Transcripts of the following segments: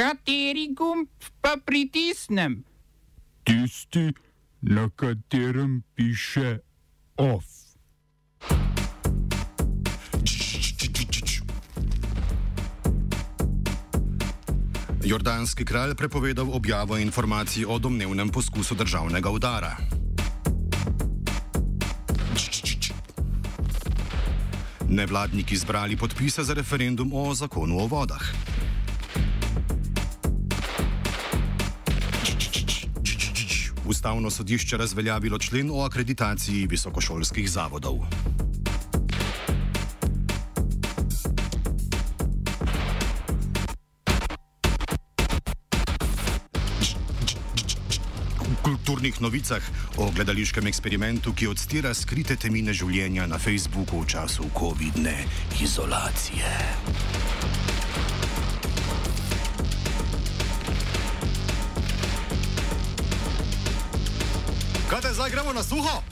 Kateri gumb pa pritisnem? Tisti, na katerem piše OF. Jordanski kralj prepovedal objavo informacij o domnevnem poskusu državnega udara. Nevladniki zbrali podpise za referendum o zakonu o vodah. Ustavno sodišče razveljavilo člen o akreditaciji visokošolskih zavodov. Kulturnih novicah o gledališkem eksperimentu, ki odstira skrite temine življenja na Facebooku v času COVID-ne izolacije. zagramo na suho.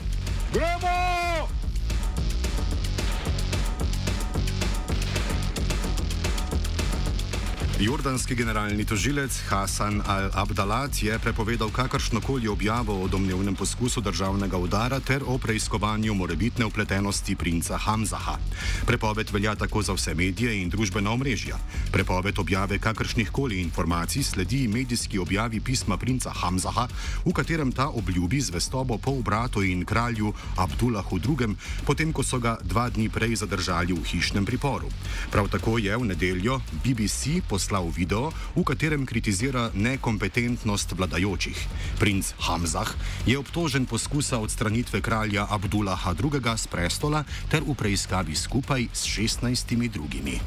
Jordanski generalni tožilec Hasan al-Abdalat je prepovedal kakršnokoli objavo o domnevnem poskusu državnega udara ter o preiskovanju morebitne upletenosti princa Hamzaha. Prepoved velja tako za vse medije in družbena omrežja. Prepoved objave kakršnih koli informacij sledi medijski objavi pisma princa Hamzaha, v katerem ta obljubi zvestobo pol bratu in kralju Abdullahu II., potem ko so ga dva dni prej zadržali v hišnem priporu. Prav tako je v nedeljo BBC poslal video, v katerem kritizira nekompetentnost vladajočih. Princ Hamzah je obtožen poskusa odstranitve kralja Abdullaha II. z prestola ter v preiskavi skupaj s 16 drugimi.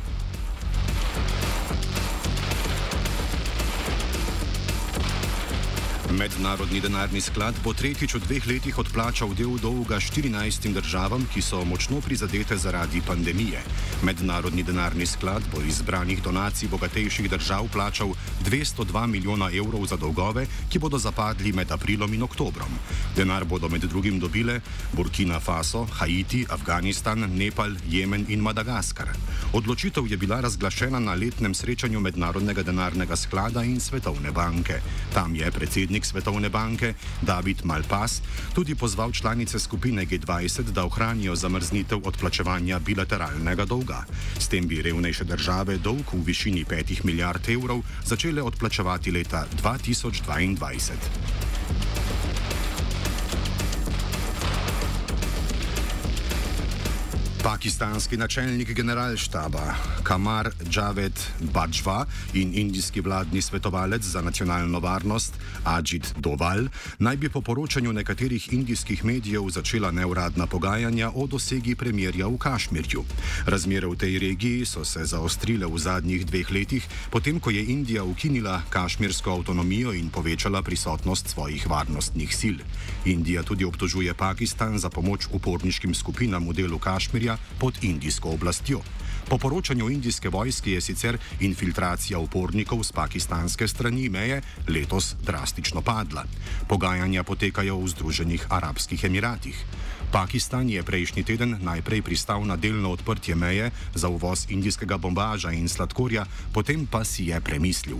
Mednarodni denarni sklad bo tretjič v dveh letih odplačal del dolga 14 državam, ki so močno prizadete zaradi pandemije. Mednarodni denarni sklad bo iz zbranih donacij bogatejših držav plačal 202 milijona evrov za dolgove, ki bodo zapadli med aprilom in oktobrom. Denar bodo med drugim dobile Burkina Faso, Haiti, Afganistan, Nepal, Jemen in Madagaskar. Odločitev je bila razglašena na letnem srečanju Mednarodnega denarnega sklada in Svetovne banke. Tam je predsednik Svetovne banke David Malpas tudi pozval članice skupine G20, da ohranijo zamrznitev odplačevanja bilateralnega dolga. S tem bi revnejše države dolg v višini 5 milijard evrov začele odplačevati leta 2022. Pakistanski načelnik generalštaba Kamar Javed Bajwa in indijski vladni svetovalec za nacionalno varnost Ajit Doval naj bi po poročanju nekaterih indijskih medijev začela neuradna pogajanja o dosegi premirja v Kašmirju. Razmere v tej regiji so se zaostrile v zadnjih dveh letih, potem ko je Indija ukinila kašmirsko avtonomijo in povečala prisotnost svojih varnostnih sil. Indija tudi obtožuje Pakistan za pomoč uporniškim skupinam v delu Kašmirja pod indijsko oblastjo. Po poročanju indijske vojske je sicer infiltracija upornikov z pakistanske strani meje letos drastično padla. Pogajanja potekajo v Združenih arabskih emiratih. Pakistan je prejšnji teden najprej pristal na delno odprtje meje za uvoz indijskega bombaža in sladkorja, potem pa si je premislil.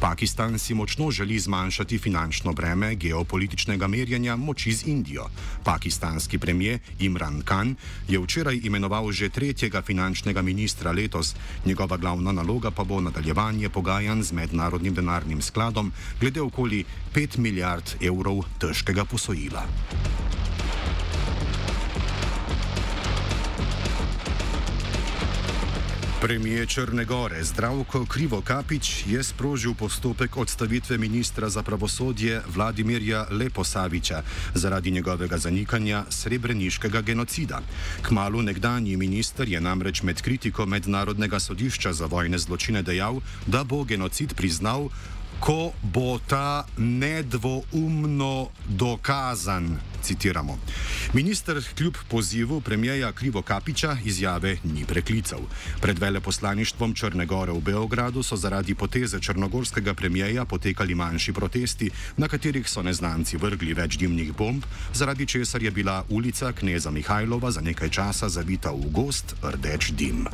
Pakistan si močno želi zmanjšati finančno breme geopolitičnega merjenja moči z Indijo. Pakistanski premijer Imran Khan je včeraj imenoval že tretjega finančnega ministra letos, njegova glavna naloga pa bo nadaljevanje pogajanj z mednarodnim denarnim skladom glede okoli 5 milijard evrov težkega posojila. Premijer Črne Gore Zdravko Krivokapič je sprožil postopek odstavitve ministra za pravosodje Vladimirja Leposaviča zaradi njegovega zanikanja srebreniškega genocida. Kmalu nekdanji minister je namreč med kritiko Mednarodnega sodišča za vojne zločine dejal, da bo genocid priznal, ko bo ta nedvoumno dokazan. Citiramo. Minister kljub pozivu premijeja Krivo Kapiča izjave ni preklical. Pred veleposlaništvom Črne Gore v Beogradu so zaradi poteze črnogorskega premijeja potekali manjši protesti, na katerih so neznanci vrgli več dimnih bomb, zaradi česar je bila ulica Kneza Mihajlova za nekaj časa zavita v gost rdeč dim.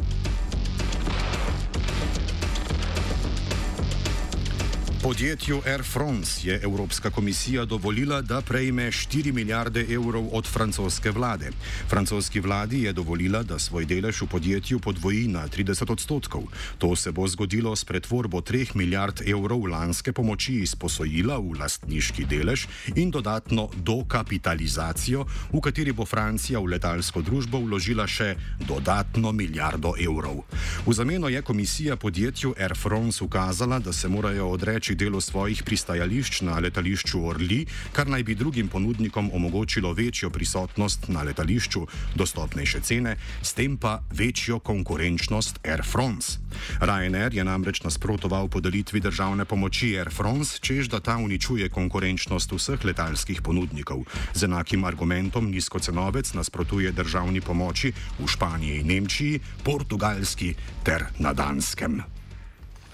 Podjetju Air France je Evropska komisija dovolila, da prejme 4 milijarde evrov od francoske vlade. Francoski vladi je dovolila, da svoj delež v podjetju podvoji na 30 odstotkov. To se bo zgodilo s pretvorbo 3 milijard evrov lanske pomoči iz posojila v lastniški delež in dodatno dokapitalizacijo, v kateri bo Francija v letalsko družbo vložila še dodatno milijardo evrov. V zameno je komisija podjetju Air France ukazala, da se morajo odreči povečati delo svojih pristajališč na letališču Orli, kar naj bi drugim ponudnikom omogočilo večjo prisotnost na letališču, dostopnejše cene, s tem pa večjo konkurenčnost Air France. Ryanair je namreč nasprotoval podelitvi državne pomoči Air France, čež da ta uničuje konkurenčnost vseh letalskih ponudnikov. Z enakim argumentom nizkocenovec nasprotuje državni pomoči v Španiji in Nemčiji, Portugalski ter na Danskem.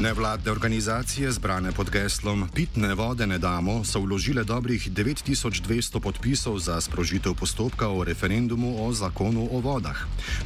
Nevladne organizacije, zbrane pod geslom Pitne vode ne damo, so vložile dobrih 9200 podpisov za sprožitev postopka o referendumu o zakonu o vodah.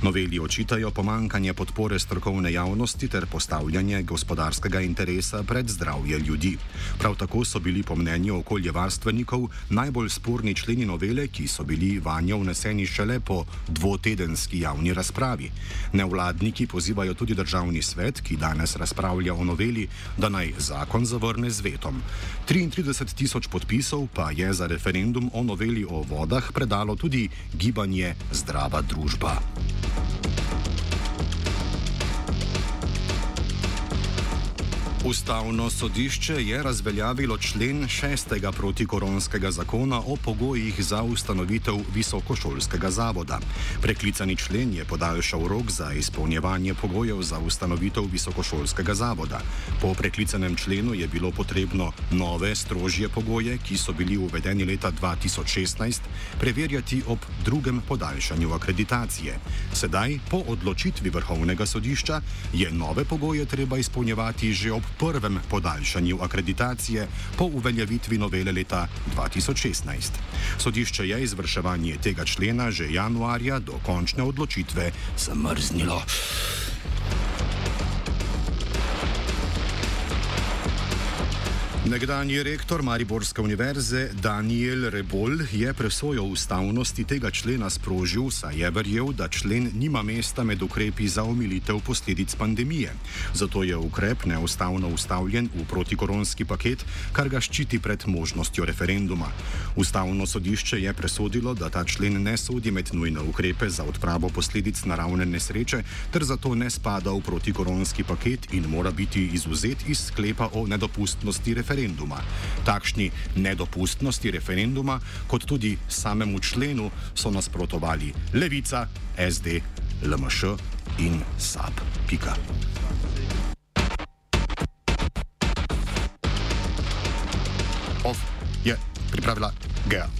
Noveli očitajo pomankanje podpore strokovne javnosti ter postavljanje gospodarskega interesa pred zdravje ljudi. Prav tako so bili po mnenju okoljevarstvenikov najbolj sporni členi novele, ki so bili vanjo vneseni šele po dvotedenski javni razpravi. Nevladniki pozivajo tudi državni svet, ki danes razpravlja o noveli, da naj zakon zavrne z vetom. 33 tisoč podpisov pa je za referendum o noveli o vodah predalo tudi gibanje Zdrava družba. Ustavno sodišče je razveljavilo člen šestega protikoronskega zakona o pogojih za ustanovitev visokošolskega zavoda. Preklicani člen je podaljšal rok za izpolnjevanje pogojev za ustanovitev visokošolskega zavoda. Po preklicanem členu je bilo potrebno nove, strožje pogoje, ki so bili uvedeni leta 2016, preverjati ob drugem podaljšanju akreditacije. Sedaj, po odločitvi Vrhovnega sodišča, je nove pogoje treba izpolnjevati že ob prvem podaljšanju akreditacije po uveljavitvi novele leta 2016. Sodišče je izvrševanje tega člena že januarja do končne odločitve zamrznilo. Nekdanji rektor Mariborske univerze Daniel Rebol je presojo ustavnosti tega člena sprožil, saj je verjel, da člen nima mesta med ukrepi za omilitev posledic pandemije. Zato je ukrep neustavno ustavljen v protikoronski paket, kar ga ščiti pred možnostjo referenduma. Ustavno sodišče je presodilo, da ta člen ne sodi med nujne ukrepe za odpravo posledic naravne nesreče, ter zato ne spada v protikoronski paket in mora biti izuzet iz sklepa o nedopustnosti referenduma referenduma. Takšni nedopustnosti referenduma, kot tudi samemu členu, so nasprotovali Levica, SD, LMŠ in SAP. Pika. Of je pripravila Gea.